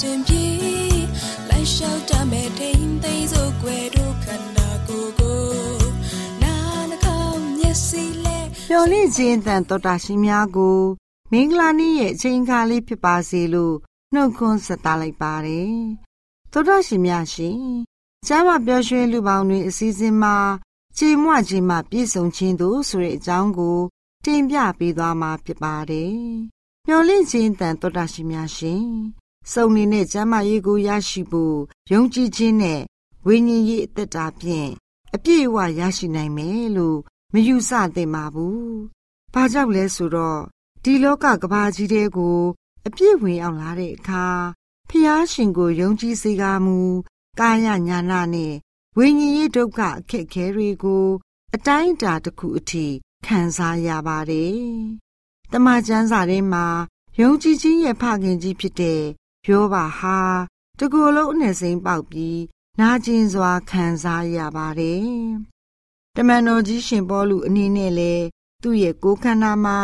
ရှင်ပြေလိုက်လျှောက်တမဲ့ထိန်သိမ်းစို့ွယ်တို့ခန္ဓာကိုယ်ကိုနာနှကောင်းမျက်စိလဲမျော်လင့်ခြင်းတန်တော်တာရှင်များကိုမင်္ဂလာနေ့ရဲ့အချိန်အခါလေးဖြစ်ပါစေလို့နှုတ်ခွန်းဆက်သလိုက်ပါတယ်။တော်တာရှင်များရှင်ကျမ်းမာပျော်ရွှင်လူပေါင်းတွေအစည်းအဝေးမှာခြေမွခြင်းမှာပြည့်စုံခြင်းတို့ဆိုတဲ့အကြောင်းကို တင်ပြပေးသွားမှာဖြစ်ပါတယ်။မျော်လင့်ခြင်းတန်တော်တာရှင်များရှင် စုံနေတဲ့ကျမ်းမာရေးကိုရရှိဖို့ယုံကြည်ခြင်းနဲ့ဝိညာဉ်ရေးအသက်တာဖြင့်အပြည့်အဝရရှိနိုင်မယ်လို့မယူဆသင့်ပါဘူး။ဘာကြောင့်လဲဆိုတော့ဒီလောကကဘာကြီးတဲ့ကိုအပြည့်ဝင်အောင်လာတဲ့အခါဖျားရှင်ကိုယုံကြည်စေကားမူကာယညာနာနဲ့ဝိညာဉ်ရေးဒုက္ခအခက်ခဲတွေကို အတိုင်းအတာတစ်ခုအထိခံစားရပါတယ်။တမန်ကျမ်းစာထဲမှာယုံကြည်ခြင်းရဲ့ဖခင်ကြီးဖြစ်တဲ့ ယောဘာဟာတကူလုံးအနဲ့စိမ်းပေါက်ပြီးနာကျင်စွာခံစားရပါတယ်။တမန်တော်ကြီးရှင်ပေါလုအနေနဲ့လည်းသူ့ရဲ့ကိုယ်ခန္ဓာမှာ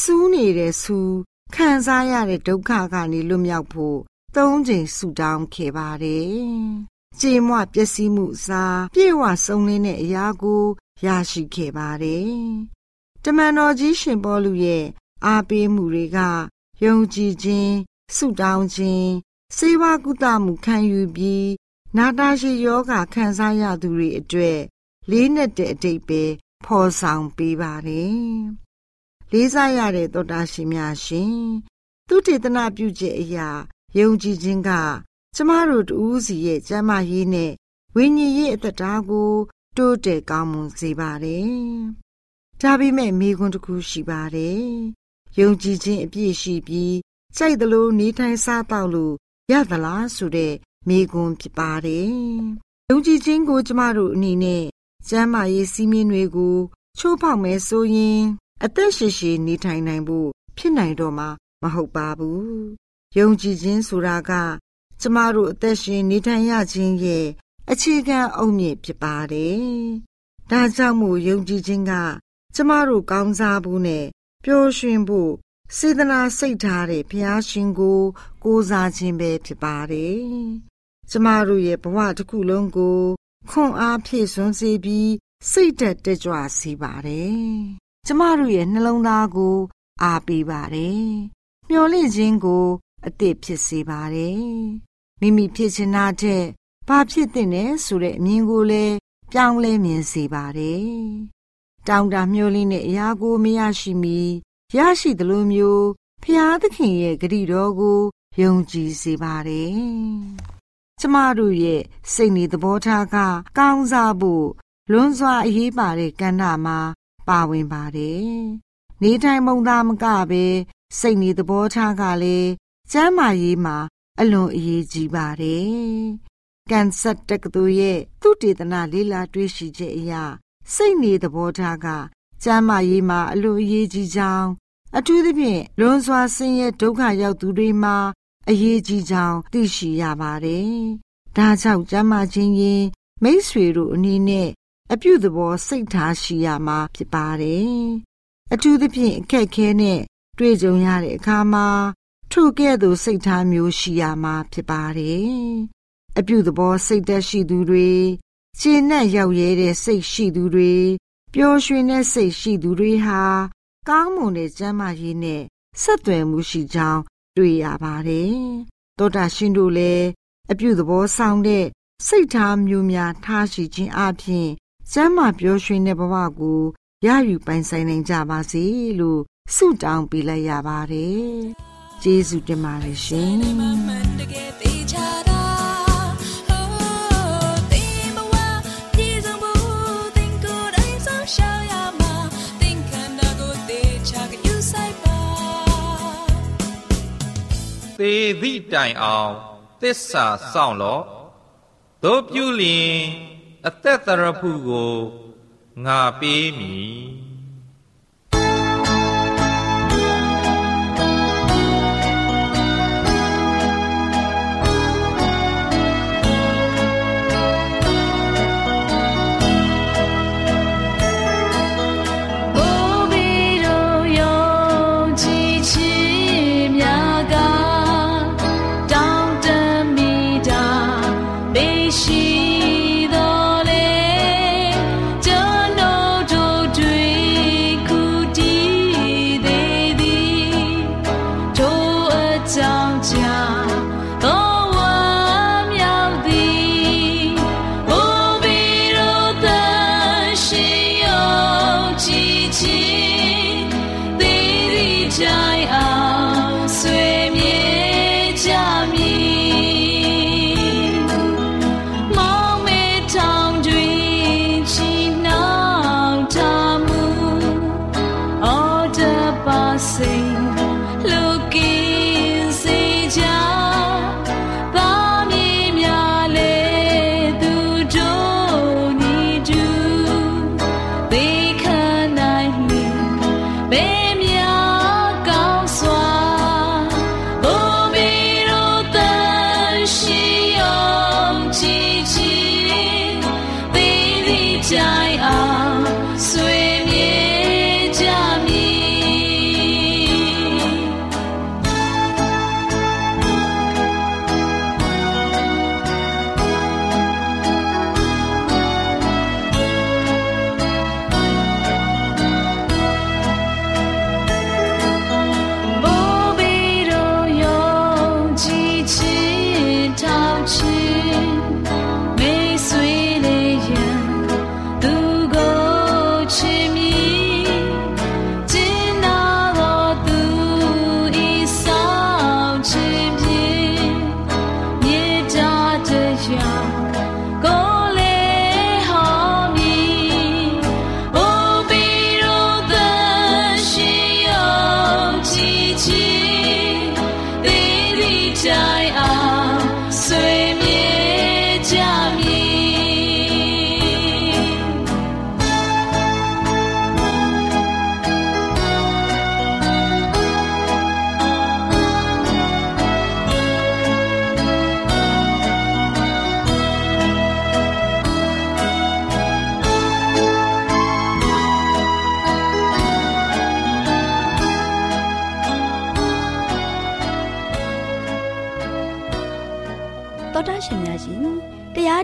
စူးနေတဲ့စူးခံစားရတဲ့ဒုက္ခကနေလွတ်မြောက်ဖို့သုံးချိန်ဆူတောင်းခဲ့ပါတယ်။ကြေမွပျက်စီးမှုစားပြေဝစုံလင်းတဲ့အရာကိုရရှိခဲ့ပါတယ်။တမန်တော်ကြီးရှင်ပေါလုရဲ့အားပေးမှုတွေကယုံကြည်ခြင်း ဆုတောင်းခြင်းစေဝါကုသမှုခံယူပြီးနာတာရှိယောဂခံစားရသူတွေအတွက်လေးနဲ့တဲ့အတိတ်ပဲဖော်ဆောင်ပေးပါတယ်။လေးစားရတဲ့သောတာရှင်များရှင်သူတေသနာပြုချက်အရာယုံကြည်ခြင်းကကျမတို့တူးစီရဲ့ကျမ်းမာရေးနဲ့ဝိညာဉ်ရေးအသက်တာကိုတိုးတက်ကောင်းမွန်စေပါတယ်။ဒါပေမဲ့မိကွန်းတစ်ခုရှိပါတယ်။ယုံကြည်ခြင်းအပြည့်ရှိပြီး စိတ်တလို့နေထိုင်စားတော့လို့ရသလားဆိုတဲ့မိကွန်းဖြစ်ပါတယ်။ယုံကြည်ခြင်းကိုကျမတို့အနေနဲ့ကျမ်းမာရေးစည်းမျဉ်းတွေကိုချိုးဖောက်မယ်ဆိုရင်အသက်ရှည်ရှည်နေထိုင်နိုင်ဖို့ဖြစ်နိုင်တော့မှာမဟုတ်ပါဘူး။ယုံကြည်ခြင်းဆိုတာက ကျမတို့အသက်ရှင်နေထိုင်ရခြင်းရဲ့အခြေခံအုတ်မြစ်ဖြစ်ပါတယ်။ဒါကြောင့်မို့ယုံကြည်ခြင်းက ကျမတို့ကောင်းစားဖို့နဲ့ပျော်ရွှင်ဖို့ စေတနာစိတ်ထားတဲ့ဘုရားရှင်ကို ကိုးစားခြင်းပဲဖြစ်ပါတယ်။ကျမတို့ရဲ့ဘဝတစ်ခုလုံးကိုခွန်အားဖြည့်စွန်းစေပြီးစိတ်သက်တက်ကြွစေပါတယ်။ကျမတို့ရဲ့နှလုံးသားကို အားပေးပါတယ်။မျော်လင့်ခြင်းကို အသစ်ဖြစ်စေပါတယ်။မိမိဖြစ်ချင်တာတဲ့ဘာဖြစ်တဲ့နဲ့ဆိုတဲ့အမြင်ကိုလည်းပြောင်းလဲမြင်စေပါတယ်။တောင်တာမျောလင်းတဲ့အရာကိုမရရှိမီ ရရှိသလိုမျိုးဖျားသခင်ရဲ့ဂရုတော်ကိုယုံကြည်စေပါတယ်။ကျမတို့ရဲ့စိတ်နေသဘောထားကကောင်းစားဖို့လွန်စွာအရေးပါတဲ့ကဏ္ဍမှာပါဝင်ပါတယ်။နေထိုင်မုံသားမကပဲစိတ်နေသဘောထားကလည်းကျမ်းမာရေးမှာအလွန်အရေးကြီးပါတယ်။ကန်ဆတ်တက္ကသိုလ်ရဲ့သူတေသနလေးလာတွေ့ရှိချက်အရစိတ်နေသဘောထားကကျမ်းမာရေးမှာအလိုအရေးကြီးကြောင်း အထူးသဖြင့်လွန်စွာဆင်းရဲဒုက္ခရောက်သူတွေမှာအရေးကြီးကြောင်းသိရှိရပါတယ်။ဒါကြောင့်ကျမ်းမာခြင်းရင်မိษွေတို့အနေနဲ့အပြုသဘောစိတ်ထားရှိရမှာဖြစ်ပါတယ်။အထူးသဖြင့်အခက်ခဲနဲ့တွေ့ကြုံရတဲ့အခါမှာထိုကဲ့သို့စိတ်ထားမျိုးရှိရမှာဖြစ်ပါတယ်။အပြုသဘောစိတ်သက်ရှိသူတွေရှင်းနဲ့ရောက်ရဲတဲ့စိတ်ရှိသူတွေပျော်ရွှင်တဲ့စိတ်ရှိသူတွေဟာ ကောင်းမွန်တဲ့ကျမ်းမာရေးနဲ့ဆက်သွယ်မှုရှိကြောင်းတွေ့ရပါတယ်။သောတာရှင်တို့လည်းအပြုသဘောဆောင်တဲ့စိတ်ထားမျိုးများထားရှိခြင်းအပြင်ကျမ်းမာပျော်ရွှင်တဲ့ဘဝကိုရယူပိုင်ဆိုင်နိုင်ကြပါစေလို့ဆုတောင်းပေးလိုက်ရပါတယ်။ကျေးဇူးတင်ပါတယ်ရှင် သေသည့်တိုင်အောင်သစ္စာစောင့်လော့တို့ပြုလျင်အသက်တရဖုကိုငါပေးမည်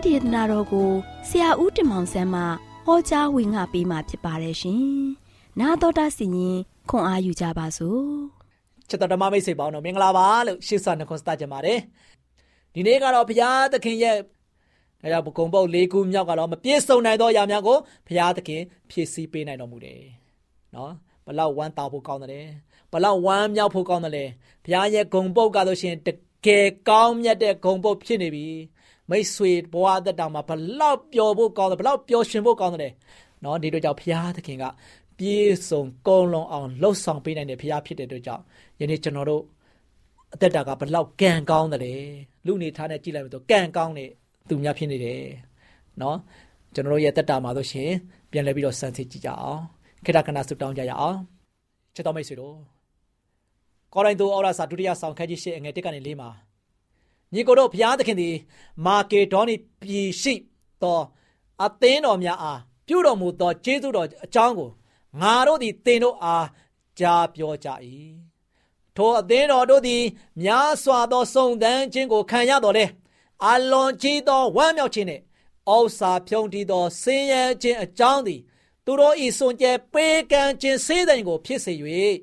တရားဒေသနာတော်ကိုဆရာဦးတင်မောင်ဆန်းမှဟောကြားဝင်ငါပေးมาဖြစ်ပါတယ်ရှင်။나တော်တာစီရင်ခွန်အားယူကြပါစို့။ ချစ်တော်ဓမ္မမိတ်ဆွေပေါင်းတို့မင်္ဂလာပါလို့ရှေ့ဆနှခွန်းစတကြပါတယ်ဒီနေ့ကတော့ဘုရားသခင်ရဲ့ဒါကြောင့်ဘုံပုတ်၄ခုမြောက်ကတော့မပြည့်စုံနိုင်သောအရာများကိုဘုရားသခင်ဖြည့်ဆည်းပေးနိုင်တော်မူတယ်နော်ဘလောက်ဝမ်းတောဖို့ကောင်းတယ်ဘလောက်ဝမ်းမြောက်ဖို့ကောင်းတယ်ဘုရားရဲ့ဂုံပုတ်ကဆိုရှင်တကယ်ကောင်းမြတ်တဲ့ဂုံပုတ်ဖြစ်နေပြီ မိတ်ဆွေဘဝသက်တာမှာဘလောက်ပျော်ဖို့ကောင်းတယ်ဘလောက်ပျော်ရွှင်ဖို့ကောင်းတယ်နော်ဒီတို့ကြောင့်ဘုရားသခင်ကပြည့်စုံကုန်းလုံးအောင်လှုပ်ဆောင်ပေးနိုင်တဲ့ဘုရားဖြစ်တဲ့တို့ကြောင့်ယနေ့ကျွန်တော်တို့အသက်တာကဘလောက်ကံကောင်းတယ်လူနေထားနဲ့ကြည့်လိုက်လို့ဆိုကံကောင်းတဲ့သူများဖြစ်နေတယ်နော်ကျွန်တော်တို့ရဲ့အသက်တာမှာဆိုရှင်ပြန်လဲပြီးတော့စမ်းစစ်ကြည့်ကြအောင်ခေတ္တခဏဆုတောင်းကြရအောင်ချစ်တော်မိတ်ဆွေတို့ကောရိန္သုဩရစာဒုတိယဆောင်ခန်းကြီး၈အငယ်၁ကနေ၄မှာ ညီကိုတို့ဘုရားသခင်သည်မာကေဒေါနိပြည်ရှိသောအသင်းတော်များအားပြုတော်မူသောကျေးဇူးတော်အကြောင်းကိုငါတို့သည်သင်တို့အားကြားပြောကြ၏ထိုအသင်းတော်တို့သည်များစွာသောစုံတန်းခြင်းကိုခံရတော်လဲအလွန်ကြီးသောဝမ်းမြောက်ခြင်းနှင့်ဩစာဖြုံးတီးသောဆင်းရဲခြင်းအကြောင်းသည်သူတို့ဤစွန်ကြဲပေးကမ်းခြင်းစေးတဲ့ကို ဖြစ်စေ၍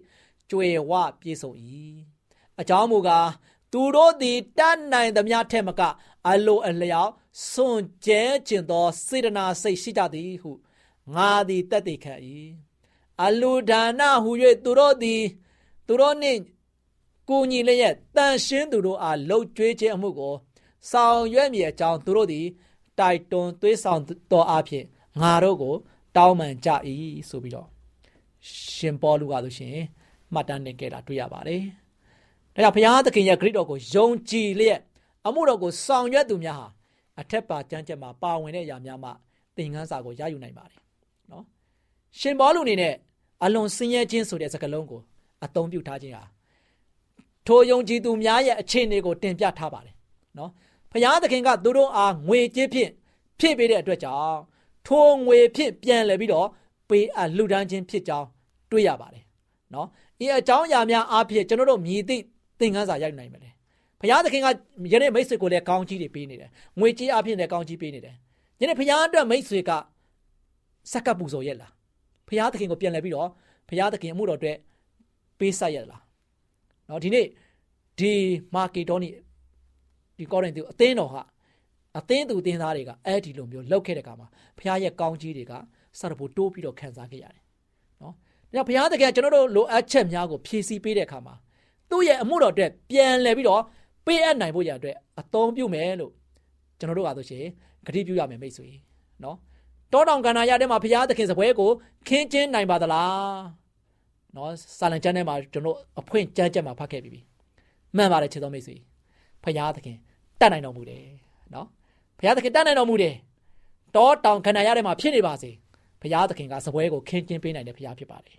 ကြွေဝပြေဆုံး၏အကြောင်းမူကား သူတို့သည်တတ်နိုင်သမျှထက်မကအလိုအလျောက်စွန်ကြဲခြင်းသောစေတနာစိတ်ရှိကြသည်ဟုငါသည်တတ်သိခံ၏အလူဒါနဟု၍သူတို့သည်သူတို့နှင့်ကိုညီလျက်တန်ရှင်းသူတို့အားလှုပ်ကြွေးခြင်းအမှုကိုဆောင်ရွက်မည်အကြောင်းသူတို့သည်တိုက်တွန်းသွေးဆောင်တော်အဖြစ်ငါတို့ကို တောင်းပန်ကြ၏ဆိုပြီးတော့ရှင်ပေါလုကဆိုရှင်မှတ်တမ်းတင်ခဲ့တာတွေ့ရပါတယ်။ ဒါကြောင့်ဘုရားသခင်ရဲ့ဂရိတော်ကိုယုံကြည်လျက်အမှုတော်ကိုဆောင်ရွက်သူများဟာအထက်ပါကြမ်းကြက်မှာပါဝင်တဲ့အရာများမှသင်ခန်းစာကိုရယူနိုင်ပါတယ်။နော်။ရှင်ပေါလုအနေနဲ့အလွန်ဆင်းရဲခြင်းဆိုတဲ့စကားလုံးကိုအသုံးပြုထားခြင်းဟာထိုယုံကြည်သူများရဲ့အခြေအနေကိုတင်ပြထားပါတယ်။နော်။ဘုရားသခင်ကသူတို့အားငွေကြေးဖြင့်ဖြည့်ပေးတဲ့အတွက်ကြောင့်ထိုငွေဖြင့်ပြန်လည်ပြီးတော့ပေးအပ်လှူဒန်းခြင်းဖြစ်ကြောင်းတွေ့ရပါတယ်။နော်။ဤအကြောင်းအရာများအားဖြင့်ကျွန်တော်တို့မြည်သည့် သင်ခန်းစာရိုက်နိုင်မယ်လေ။ဘုရားသခင်ကယနေ့မိတ်ဆွေကိုလည်းကောင်းကြီးတွေပေးနေတယ်။ငွေကြေးအားဖြင့်လည်းကောင်းကြီးပေးနေတယ်။ယနေ့ဘုရားအတွက်မိတ်ဆွေကစက္ကပ်ပူဇော်ရက်လား။ဘုရားသခင်ကိုပြန်လည်ပြီးတော့ဘုရားသခင်အမှုတော်အတွက်ပေးဆက်ရက်လား။နော်ဒီနေ့ဒီမာကီဒေါနီဒီကောရိန္သုအသင်းတော်ဟာအသင်းသူအသင်းသားတွေကအဲ့ဒီလိုမျိုးလောက်ခဲ့တဲ့ကမှာဘုရားရဲ့ကောင်းကြီးတွေကစရဖို့တိုးပြီးတော့ခံစားခဲ့ရတယ်နော်။ဒါဘုရားသခင်ကျွန်တော်တို့လိုအပ်ချက်များကိုဖြည့်ဆည်းပေးတဲ့အခါမှာ သူ့ရဲ့အမှုတော်အတွက်ပြန်လည်ပြီးတော့ပေးအပ်နိုင်ဖို့ရအတွက်အသုံးပြုမယ်လို့ကျွန်တော်တို့ကဆိုရှင်ဂတိပြုရမယ်မိတ်ဆွေနော်။တောတောင်ကန္နာရတဲ့မှာဘုရားသခင်စပွဲကိုခင်းကျင်းနိုင်ပါသလား။နော်စာလံကျမ်းထဲမှာကျွန်တော်အဖွင့်ကြမ်းကြက်မှာဖတ်ခဲ့ပြီးပြီ။မှန်ပါတယ်ချစ်တော်မိတ်ဆွေ။ဘုရားသခင်တတ်နိုင်တော်မူတယ်နော်ဘုရားသခင်တတ်နိုင်တော်မူတယ်တောတောင်ခန္ဓာရတဲ့မှာဖြစ်နေပါစေဘုရားသခင်ကစပွဲကိုခင်းကျင်းပေးနိုင်တဲ့ဘုရားဖြစ်ပါတယ်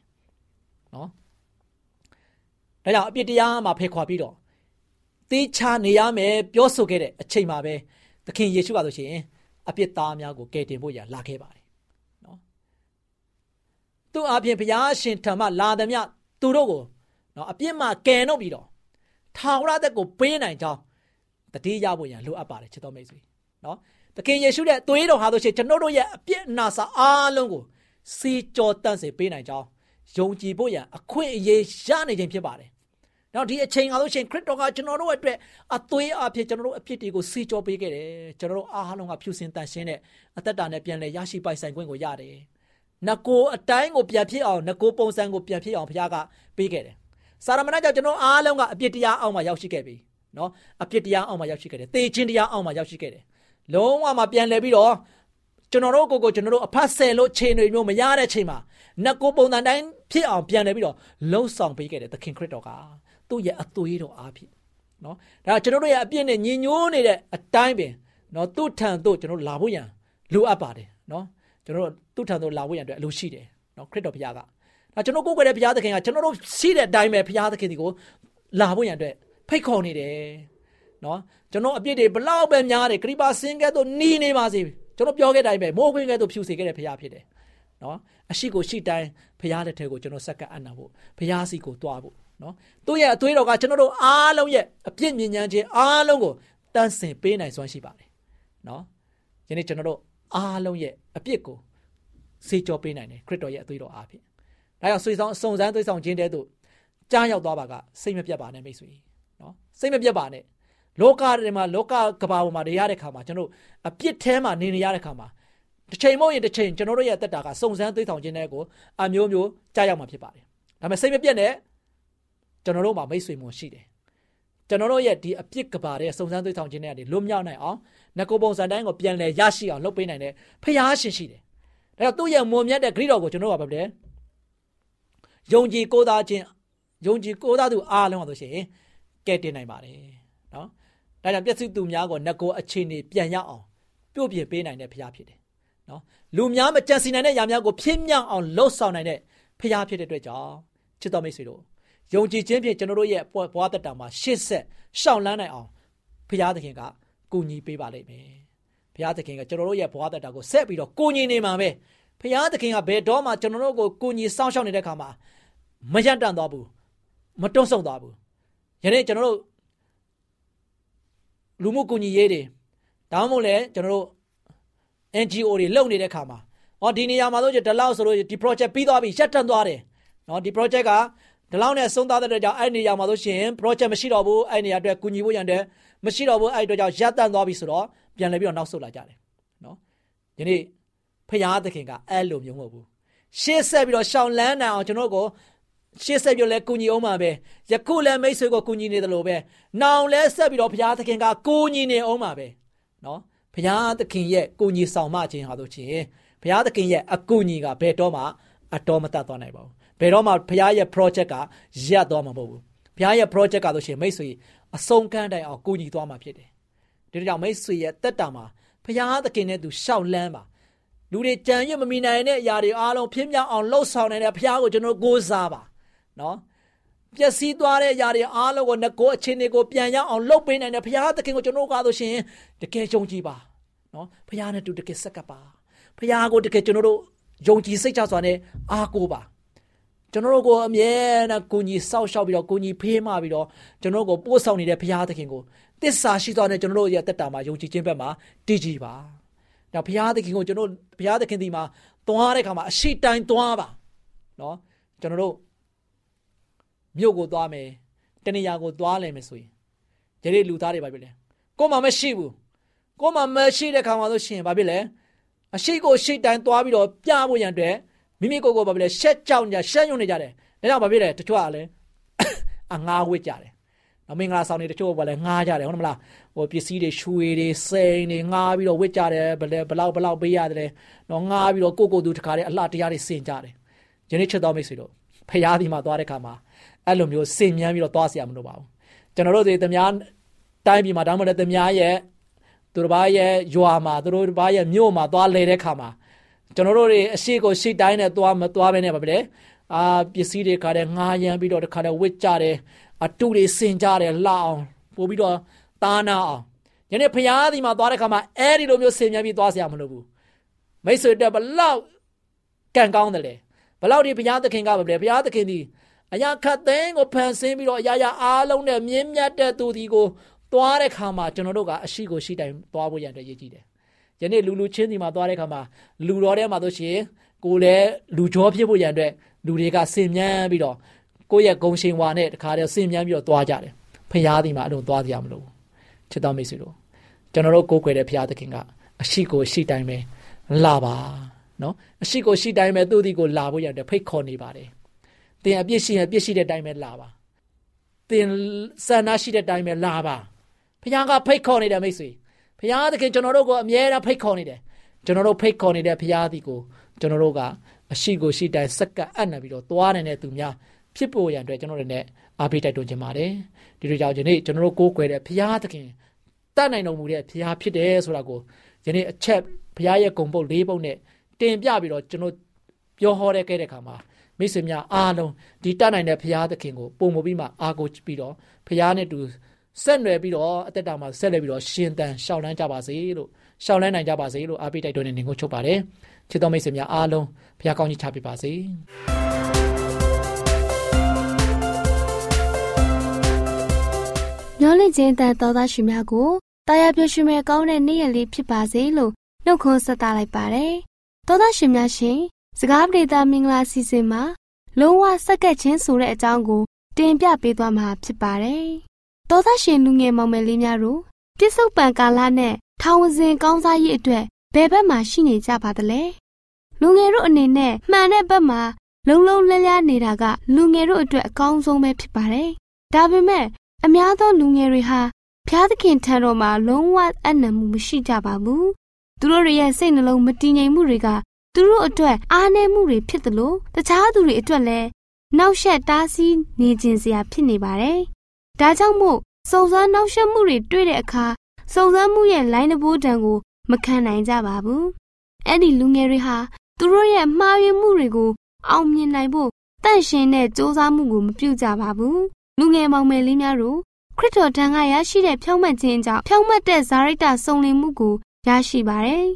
နော် ဒါကြောင့်အပြစ်တရားမှာဖေခွာပြီးတော့တေးချနေရမယ်ပြောဆိုခဲ့တဲ့အချိန်မှာပဲသခင်ယေရှုကဆိုရှင်အပြစ်သားများကိုကယ်တင်ဖို့ရလာခဲ့ပါတယ်နော်သူ့အပြင်ဘုရားရှင်ထံမှလာသည်မြသူတို့ကိုနော်အပြစ်မှကယ်နှုတ်ပြီးတော့ထာဝရသက်ကိုပေးနိုင်ကြောင်းတတိယဖို့ရန်လိုအပ်ပါတယ်ချစ်တော်မိတ်ဆွေနော်သခင်ယေရှုရဲ့သွေးတော်ဟာဆိုရှင်ကျွန်တော်တို့ရဲ့အပြစ်အနာစာအားလုံးကိုစီကြောတန့်စေပေးနိုင်ကြောင်းယုံကြည်ဖို့ရန်အခွင့်အရေးရနေခြင်းဖြစ်ပါတယ်။ နောက်ဒီအချိန်ကဆိုရှင်ခရစ်တော်ကကျွန်တော်တို့အတွက်အသွေးအဖြစ်ကျွန်တော်တို့အပြစ်တွေကိုစီကြောပေးခဲ့တယ်။ကျွန်တော်တို့အားလုံးကဖြူစင်တန်ရှင်းတဲ့အသက်တာနဲ့ပြန်လဲရရှိပိုင်ဆိုင်ခွင့်ကိုရတယ်။နကိုအတိုင်းကိုပြန်ဖြစ်အောင်နကိုပုံစံကိုပြန်ဖြစ်အောင်ဘုရားကပေးခဲ့တယ်။စာရမဏေကြောင့်ကျွန်တော်အားလုံးကအပြစ်တရားအောက်မှာရောက်ရှိခဲ့ပြီ။နော်အပြစ်တရားအောက်မှာရောက်ရှိခဲ့တယ်သေခြင်းတရားအောက်မှာရောက်ရှိခဲ့တယ်လုံးဝမှာပြန်လဲပြီးတော့ကျွန်တော်တို့ကိုကိုကျွန်တော်တို့အဖတ်ဆယ်လို့ချိန်တွေမျိုးမရတဲ့ချိန်မှာနတ်ကိုပုံစံတိုင်းဖြစ်အောင်ပြန်လဲပြီးတော့လှုပ်ဆောင်ပေးခဲ့တယ်သခင်ခရစ်တော်က သူ့ရဲ့အသွေးတော်အားဖြင့်နော်ဒါကျွန်တော်တို့ရဲ့အပြစ်နဲ့ညင်ညိုးနေတဲ့အတိုင်းပင်နော်သူ့ထံသို့ကျွန်တော်လာဖို့ရန်လိုအပ်ပါတယ်နော်ကျွန်တော်တို့သူ့ထံသို့လာဖို့ရန်အတွက်အလိုရှိတယ်နော်ခရစ်တော်ဘုရားကဒါကျွန်တော်ကိုယ်ကိုယ်တဲ့ဘုရားသခင်ကကျွန်တော်တို့ရှိတဲ့အတိုင်းပဲဘုရားသခင်ဒီကိုလာဖို့ရန်အတွက်ဖိတ်ခေါ်နေတယ်နော်ကျွန်တော်အပြစ်တွေဘလောက်ပဲများတယ်ခရိပါစင်ကဲ့သို့နီးနေပါစေကျွန်တော်ပြောခဲ့တိုင်းပဲမိုးခွင်းကဲ့သို့ဖြူစေခဲ့တဲ့ဖရားဖြစ်တယ်နော်အရှိကိုရှိတိုင်းဖရားလက်ထဲကိုကျွန်တော်ဆက်ကပ်အပ်နာဖို့ဖရားစီကိုတွားဖို့ နော်သူ့ရဲ့အသွေးတော်ကကျွန်တော်တို့အားလုံးရဲ့အပြစ်မြင်ညာခြင်းအားလုံးကိုတန်းစင်ပေးနိုင်စွမ်းရှိပါတယ်နော်ယနေ့ကျွန်တော်တို့အားလုံးရဲ့အပြစ်ကိုစေကြောပေးနိုင်တယ်ခရစ်တော်ရဲ့အသွေးတော်အားဖြင့်ဒါကြောင့်ဆွေဆောင်စုံစမ်းသွေးဆောင်ခြင်းတဲ့သို့ကြားရောက်သွားပါကစိတ်မပြတ်ပါနဲ့မိတ်ဆွေနော်စိတ်မပြတ်ပါနဲ့လောကထဲမှာလောကကဘာပေါ်မှာနေရတဲ့ခါမှာကျွန်တော်အပြစ်ထဲမှာနေနေရတဲ့ခါမှာတစ်ချိန်မဟုတ်ရင်တစ်ချိန်ကျွန်တော်တို့ရဲ့တက်တာကစုံစမ်းသိဆောင်ခြင်းတဲ့ကိုအမျိုးမျိုးကြားရောက်မှာဖြစ်ပါတယ်ဒါပေမဲ့စိတ်မပြတ်နဲ့ ကျွန်တော်တို့မှာမိတ်ဆွေမှုရှိတယ်ကျွန်တော်တို့ရဲ့ဒီအပြစ်ကဘာတဲ့စုံစမ်းသိဆောင်ခြင်းတွေကနေလွတ်မြောက်နိုင်အောင်ငကိုပုံစံတိုင်းကိုပြန်လည်ရရှိအောင်လုပ်ပေးနိုင်တဲ့ဖျားရှင်ရှိတယ်ဒါကြောင့်သူ့ရဲ့မွန်မြတ်တဲ့ဂရိတော်ကိုကျွန်တော်ကပြောတယ်ယုံကြည်ကိုးသားခြင်းယုံကြည်ကိုးသားသူအားလုံးပါဆိုရှင်ကဲတင်နိုင်ပါတယ်နော်ဒါကြောင့်ပြည့်စုံသူများကိုငကိုအခြေအနေပြန်ရအောင်ပြုတ်ပြင်ပေးနိုင်တဲ့ဘုရားဖြစ်တယ်နော်လူများမကြံစီနိုင်တဲ့ຢာများကိုပြင်းမြောက်အောင်လှုပ်ဆောင်နိုင်တဲ့ဖရားဖြစ်တဲ့အတွက်ကြောင့်ချစ်တော်မိတ်ဆွေတို့ ယုံကြည်ခြင်းဖြင့်ကျွန်တော်တို့ရဲ့ဘဝတက်တာမှာရှေ့ဆက်ရှောင်လန်းနိုင်အောင်ဖရားသခင်ကကူညီပေးပါလိမ့်မယ်ဖရားသခင်ကကျွန်တော်တို့ရဲ့ဘဝတက်တာကိုဆက်ပြီးတော့ကူညီနေမှာပဲဖရားသခင်ကဘယ်တော့မှကျွန်တော်တို့ကိုကူညီစောင့်ရှောက်နေတဲ့အခါမှာမရတန်သွားဘူးမတွန့်ဆုံသွားဘူးယနေ့ကျွန်တော်တို့လူမှုကူညီရေးတွေဒါမှမဟုတ်လဲကျွန်တော်တို့ NGO တွေလုပ်နေတဲ့ခါမှာဟောဒီနေရာမှာဆိုကြဒီလောက်ဆိုလို့ဒီ project ပြီးသွားပြီရှက်တန်သွားတယ်နော်ဒီ project က ဒီလောက်နဲ့ဆုံးသွားတဲ့အတွက်ကြောင့်အဲ့နေရာမှာဆိုရှင် project မရှိတော့ဘူးအဲ့နေရာအတွက်ကူညီဖို့ရန်တဲ့မရှိတော့ဘူးအဲ့အတွက်ကြောင့်ရပ်တန့်သွားပြီဆိုတော့ပြန်လည်ပြီးတော့နောက်ဆုတ်လာကြတယ်နော်ဒီနေ့ဖရာသခင်ကအဲ့လိုမျိုးမဟုတ်ဘူးရှေ့ဆက်ပြီးတော့ရှောင်းလန်းနိုင်အောင်ကျွန်တော်ကိုရှေ့ဆက်ပြီးတော့လဲကူညီအောင်ပါပဲယခုလဲမိတ်ဆွေကိုကူညီနေတယ်လို့ပဲနောင်လဲဆက်ပြီးတော့ဘုရားသခင်ကကူညီနေအောင်ပါပဲနော်ဘုရားသခင်ရဲ့ကူညီဆောင်မခြင်းဟာတို့ချင်းဘုရားသခင်ရဲ့အကူညီကဘယ်တော့မှအတော်မတတ်သွားနိုင်ပါဘူး ဘယ်တော့မှဘုရားရဲ့ project ကရပ်သွားမှာမဟုတ်ဘူးဘုရားရဲ့ project ကဆိုရှင်မိတ်ဆွေအဆုံးကမ်းတိုင်အောင်ကူညီသွားမှာဖြစ်တယ်ဒီကြောင့်မိတ်ဆွေရဲ့တက်တာမှာဘုရားသခင်နဲ့သူရှောက်လန်းပါလူတွေကြံရွတ်မမီနိုင်တဲ့အရာတွေအားလုံးပြင်းပြအောင်လှုပ်ဆောင်နေတဲ့ဘုရားကိုကျွန်တော်ကိုးစားပါနော်ပျက်စီးသွားတဲ့ຢာတွေအားလုံးကိုငကိုအခြေအနေကိုပြန်ရအောင်လှုပ်ပေးနိုင်တဲ့ဘုရားသခင်ကိုကျွန်တော်ကားဆိုရှင်တကယ်ယုံကြည်ပါနော်ဘုရားနဲ့တူတကယ်ဆက်ကပ်ပါဘုရားကိုတကယ်ကျွန်တော်တို့ယုံကြည်စိတ်ချစွာနဲ့အားကိုးပါ ကျွန်တော်တို့ကိုအမြဲတမ်းကိုကြီးစောက်ရှောက်ပြီးတော့ကိုကြီးဖေးမပြီးတော့ကျွန်တော်တို့ကိုပို့ဆောင်နေတဲ့ဘုရားသခင်ကိုတစ္ဆာရှိသောနဲ့ကျွန်တော်တို့ရဲ့တက်တာမှာယုံကြည်ခြင်းဘက်မှာတည်ကြည်ပါ။ဒါဘုရားသခင်ကိုကျွန်တော်ဘုရားသခင်ဒီမှာသွားတဲ့ခါမှာအရှိတိုင်းသွားပါ။နော်ကျွန်တော်တို့မြို့ကိုသွားမယ်တနေရာကိုသွားလဲမယ်ဆိုရင်ယနေ့လူသားတွေပါပြီလေကိုမှမရှိဘူးကိုမှမရှိတဲ့ခါမှာဆိုရှင်ဘာဖြစ်လဲအရှိကိုရှိတိုင်းသွားပြီးတော့ပြဖို့ရန်အတွက် မိမိကိုယ်ကိုဘာဖြစ်လဲရှက်ကြောင်ကြရှက်ယွံ့နေကြတယ်ဒါကြောင့်ဘာဖြစ်လဲတချို့ကလည်းအငားဝစ်ကြတယ်နော်မင်္ဂလာဆောင်နေတချို့ကလည်းငားကြတယ်ဟုတ်မလားဟိုပစ္စည်းတွေရွှေတွေစိန်တွေငားပြီးတော့ဝစ်ကြတယ်ဘယ်ဘလောက်ဘလောက်ပေးရတယ်နော်ငားပြီးတော့ကိုကိုသူတခါတည်းအလှတရားတွေစင်ကြတယ်ယနေ့ချက်တော်မိတ်ဆွေတို့ဖရားဒီမှာသွားတဲ့ခါမှာအဲ့လိုမျိုးစင်မြန်းပြီးတော့သွားเสียမလို့ပါဘူးကျွန်တော်တို့တွေသမ ्या တိုင်းပြည်မှာဒါမှမဟုတ်သမ ्या ရဲ့သူတို့ဘာရဲ့ရွာမှာသူတို့ဘာရဲ့မြို့မှာသွားလဲတဲ့ခါမှာ ကျွန်တော်တို့တွေအရှိကိုရှိတိုင်းနဲ့သွားမသွားပဲနဲ့ပါပဲအာပစ္စည်းတွေခါတဲ့ငားရမ်းပြီးတော့တခါတဲ့ဝစ်ကြတယ်အတူတွေစင်ကြတယ်လှအောင်ပို့ပြီးတော့တာနာအောင်ညနေဖျားဒီမှာသွားတဲ့ခါမှာအဲဒီလိုမျိုးစင်မြန်ပြီးသွားစရာမလိုဘူးမိတ်ဆွေတက်ဘလောက်ကန်ကောင်းတယ်လေဘလောက်ဒီဘုရားသခင်ကပါပဲဘုရားသခင်ဒီအရာခတ်သိန်းကိုဖန်ဆင်းပြီးတော့အရာရာအားလုံးနဲ့မြင်းမြတ်တဲ့သူဒီကိုသွားတဲ့ခါမှာကျွန်တော်တို့ကအရှိကိုရှိတိုင်းသွားဖို့ရတဲ့ရည်ကြီးတယ် ယနေ့လူလူချင်းဒီမှာသွားတဲ့ခါမှာလူတော်ထဲမှာတို့ရှိရင်ကိုလည်းလူကြောဖြစ်ဖို့ရတဲ့လူတွေကစင်မြန်းပြီးတော့ကိုယ့်ရဲ့ဂုံရှင်ဝါနဲ့တခါတည်းစင်မြန်းပြီးတော့သွားကြတယ်။ဖရာဒီမှာအဲ့လိုသွားကြမလို့ချစ်တော်မိတ်ဆွေတို့ကျွန်တော်တို့ကိုးကွယ်တဲ့ဖရာသခင်ကအရှိကိုရှိတိုင်ပဲလာပါနော်အရှိကိုရှိတိုင်းပဲသူ့ဒီကိုလာဖို့ရတယ်ဖိတ်ခေါ်နေပါတယ်သင်အပြစ်ရှိရင်အပြစ်ရှိတဲ့အတိုင်းပဲလာပါသင်ဆန္ဒရှိတဲ့အတိုင်းပဲလာပါဘုရားကဖိတ်ခေါ်နေတယ်မိတ်ဆွေ ဘုရားသခင်ကျွန်တော်တို့ကိုအမြဲတမ်းဖိတ်ခေါ်နေတယ်ကျွန်တော်တို့ဖိတ်ခေါ်နေတဲ့ဘုရားဒီကိုကျွန်တော်တို့ကအရှိကိုရှိတိုင်းစက္ကပ်အပ်နေပြီးတော့သွားနေတဲ့သူများဖြစ်ပေါ်ရန်အတွက်ကျွန်တော်တို့လည်းအားပေးတိုက်တွန်းခြင်းပါတယ်ဒီလိုကြောင့်ယနေ့ကျွန်တော်တို့ကိုးကွယ်တဲ့ဘုရားသခင်တတ်နိုင်တော်မူတဲ့ဘုရားဖြစ်တယ်ဆိုတာကိုယနေ့အချက်ဘုရားရဲ့ဂုံပုတ်၄ပုတ်နဲ့တင်ပြပြီးတော့ကျွန်တော်ပြောဟောတဲ့ခဲ့တဲ့ခါမှာမိတ်ဆွေများအားလုံးဒီတတ်နိုင်တဲ့ဘုရားသခင်ကိုပုံမပြီးမှအားကိုးပြီးတော့ဘုရားနဲ့တူ ဆက်နွယ်ပြီးတော့အသက်တာမှာဆက်လက်ပြီးတော့ရှင်သန်ရှောက်လန်းကြပါစေလို့ရှောက်လန်းနိုင်ကြပါစေလို့အားပေးတိုက်တွန်းနေနေကိုချုပ်ပါတယ်ချစ်တော်မိတ်ဆွေများအားလုံးဘုရားကောင်းကြီးချပေးပါစေမျောလင့်ခြင်းတန်တော်သားရှင်များကိုတာယာပြည့်ရွှင်မဲ့ကောင်းတဲ့နေ့ရက်လေးဖြစ်ပါစေလို့နှုတ်ခွန်းဆက်သလိုက်ပါတယ်သောသားရှင်များရှင်စကားပြေတာမင်္ဂလာစီစဉ်မှာလုံးဝစက္ကက်ချင်းဆိုတဲ့အကြောင်းကိုတင်ပြပေးသွားမှာဖြစ်ပါတယ်။ သောသားရှင်လူငယ်မောင်မယ်လေးများတို့ပြစ္ဆုတ်ပံကာလနဲ့ထောင်ဝစဉ်ကောင်းစားရေးအတွက်ဘယ်ဘက်မှာရှိနေကြပါသလဲ။လူငယ်တို့အနေနဲ့မှန်တဲ့ဘက်မှာလုံလုံလည်လည်နေတာကလူငယ်တို့အတွက်အကောင်းဆုံးပဲဖြစ်ပါတယ်။ဒါပေမဲ့အများသောလူငယ်တွေဟာဖျားသခင်ထံတော်မှာလုံးဝအနံ့မှုမရှိကြပါဘူး။သူတို့ရဲ့စိတ်နှလုံးမတည်ငြိမ်မှုတွေကသူတို့အတွက်အားနည်းမှုတွေဖြစ်သလိုတခြားသူတွေအတွက်လည်းနောက်ဆက်တားဆီးနေခြင်းစရာဖြစ်နေပါတယ်။ ဒါကြောင့်မို့စုံစမ်းနောက်ဆက်မှုတွေတွေ့တဲ့အခါစုံစမ်းမှုရဲ့လိုင်းတဘိုးတံကိုမခံနိုင်ကြပါဘူး။အဲ့ဒီလူငယ်တွေဟာသူတို့ရဲ့မှားယွင်းမှုတွေကိုအောင်မြင်နိုင်ဖို့တန့်ရှင်းတဲ့စ조사မှုကိုမပြုကြပါဘူးလူငယ်မောင်မယ်လေးများတို့ခရစ်တော်ထံကရရှိတဲ့ဖြောင့်မတ်ခြင်းကြောင့်ဖြောင့်မတ်တဲ့ဇာရိတစုံလင်မှုကိုရရှိပါတယ်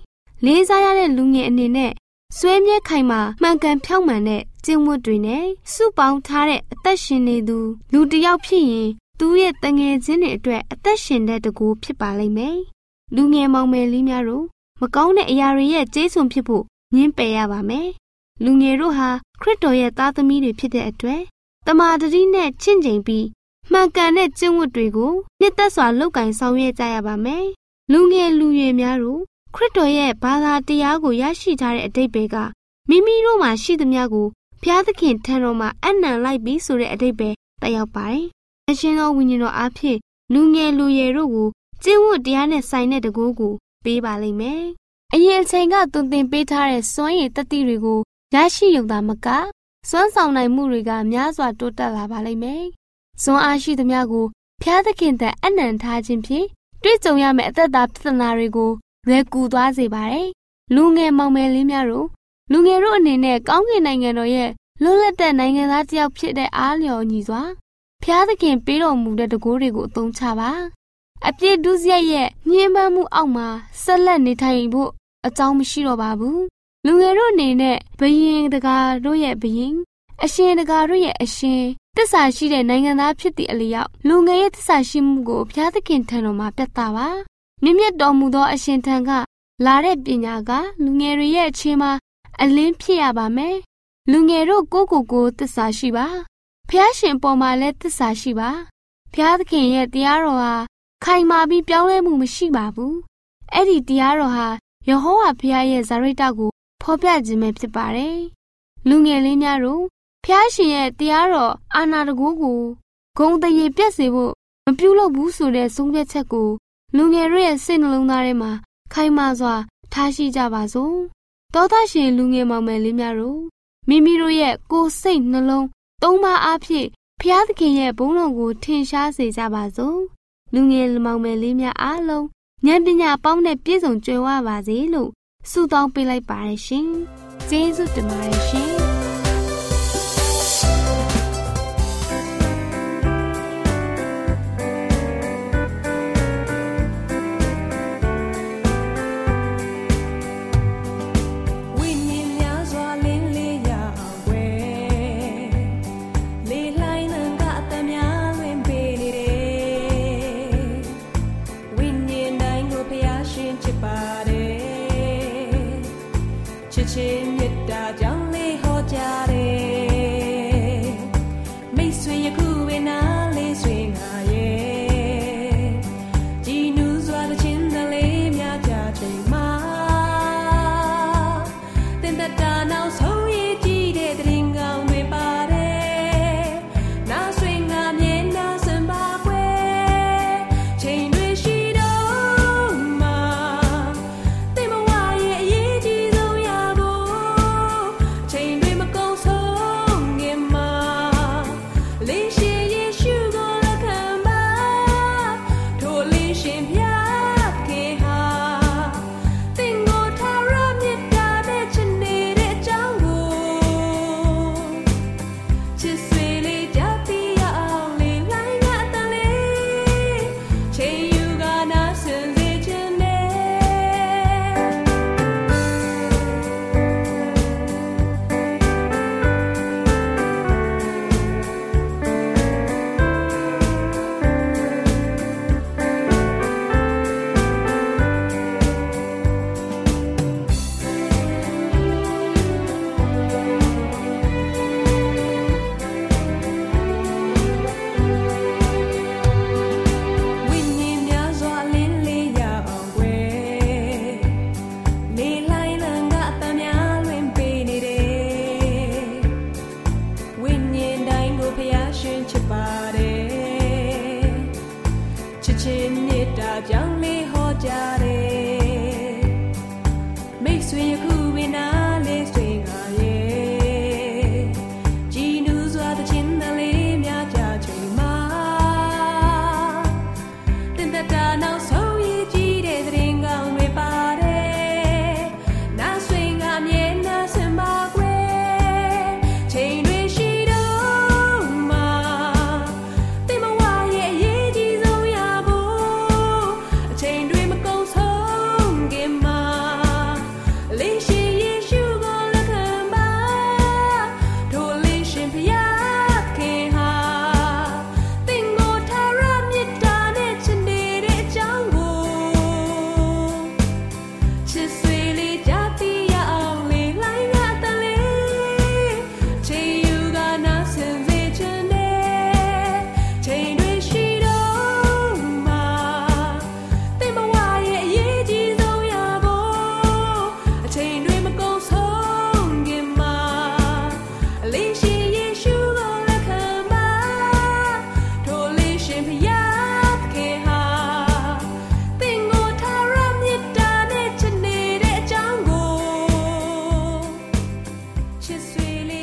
လေးစားရတဲ့လူငယ်အနေနဲ့ဆွဲမြဲခိုင်မာမှန်ကန်ဖြောင့်မှန်တဲ့ကျင့်ဝတ်တွေနဲ့စုပေါင်းထားတဲ့အသက်ရှင်နေသူလူတစ်ယောက်ဖြစ်ရင် သူ့ရဲ့တငယ်ချင်းတွေအတွက်အသက်ရှင်တဲ့တကူဖြစ်ပါလိမ့်မယ်။လူငယ်မောင်မယ်လေးများတို့မကောင်းတဲ့အရာတွေရဲ့ကျေးဇူးဖြစ်ဖို့ညှင်းပယ်ရပါမယ်။လူငယ်တို့ဟာခရစ်တော်ရဲ့သားသမီးတွေဖြစ်တဲ့အတွက်တမာတတိနဲ့ချင့်ချိန်ပြီးမှန်ကန်တဲ့ကျင့်ဝတ်တွေကိုနှစ်သက်စွာလုပ်ကင်ဆောင်ရွက်ကြရပါမယ်။လူငယ်လူရွယ်များတို့ခရစ်တော်ရဲ့ဘာသာတရားကိုရရှိထားတဲ့အတိတ်ပဲကမိမိတို့မှာရှိသမျှကိုဘုရားသခင်ထံတော်မှာအနံလိုက်ပြီးဆိုတဲ့အတိတ်ပဲတက်ရောက်ပါတယ်။ အရှင်သောဝိညာဉ်တော်အားဖြင့်လူငယ်လူရွယ်တို့ကိုကျင့်ဝတ်တရားနဲ့ဆိုင်တဲ့တကူကိုပေးပါလိမ့်မယ်။အရင်အချိန်ကသွန်သင်ပေးထားတဲ့စွမ်းရည်တတိတွေကိုရရှိရုံသာမကစွမ်းဆောင်နိုင်မှုတွေကများစွာတိုးတက်လာပါလိမ့်မယ်။စွမ်းအားရှိသမျှကိုဖျားသခင်တဲ့အနံထားခြင်းဖြင့်တွေ့ကြုံရမယ့်အသက်တာပြဿနာတွေကိုလွယ်ကူသွားစေပါတယ်။လူငယ်မောင်မယ်လေးများတို့လူငယ်တို့အနေနဲ့ကောင်းကင်နိုင်ငံတော်ရဲ့လွတ်လပ်တဲ့နိုင်ငံသားတစ်ယောက်ဖြစ်တဲ့အားလျော်ညီစွာ ဖျားသခင်ပေးတော်မူတဲ့တကိုးတွေကိုအသုံးချပါအပြစ်ဒုစရိုက်ရဲ့ညှဉ်းပန်းမှုအောက်မှာဆက်လက်နေထိုင်ဖို့အကြောင်းမရှိတော့ပါဘူးလူငယ်တို့အနေနဲ့ဘယင်တကာတို့ရဲ့ဘယင်အရှင်တကာတို့ရဲ့အရှင်တစ္ဆာရှိတဲ့နိုင်ငံသားဖြစ်သည့်အလျောက်လူငယ်ရဲ့တစ္ဆာရှိမှုကိုဘုရားသခင်ထံတော်မှာပြသပါမြင့်မြတ်တော်မူသောအရှင်ထံကလာတဲ့ပညာကလူငယ်တွေရဲ့အချင်းမှာအလင်းဖြစ်ရပါမယ်လူငယ်တို့ကိုကိုကိုတစ္ဆာရှိပါ ဖျားရှင်ပေါ်မှာလည်းတစ္ဆာရှိပါဖျားသခင်ရဲ့တရားတော်ဟာခိုင်မာပြီးပြောင်းလဲမှုမရှိပါဘူးအဲ့ဒီတရားတော်ဟာယေဟောဝါဖျားရဲ့ဇာရိတကိုဖော်ပြခြင်းပဲဖြစ်ပါတယ်လူငယ်လေးများတို့ဖျားရှင်ရဲ့တရားတော်အာနာတကူကိုဂုံတရေပြက်စေဖို့မပြုလုပ်ဘူးဆိုတဲ့ဆုံးဖြတ်ချက်ကိုလူငယ်တို့ရဲ့စိတ်နှလုံးသားထဲမှာခိုင်မာစွာထားရှိကြပါစို့တောသားရှင်လူငယ်မောင်မယ်လေးများတို့မိမိတို့ရဲ့ကိုယ်စိတ်နှလုံး သုံးပါးအားဖြင့်ဖျားသခင်ရဲ့ဘုန်းတော်ကိုထင်ရှားစေကြပါစို့လူငယ်မောင်မယ်လေးများအားလုံးဉာဏ်ပညာပေါင်းနဲ့ပြည့်စုံကြွယ်ဝပါစေလို့ဆုတောင်းပေးလိုက်ပါတယ်ရှင်ကျေးဇူးတင်ပါတယ်ရှင်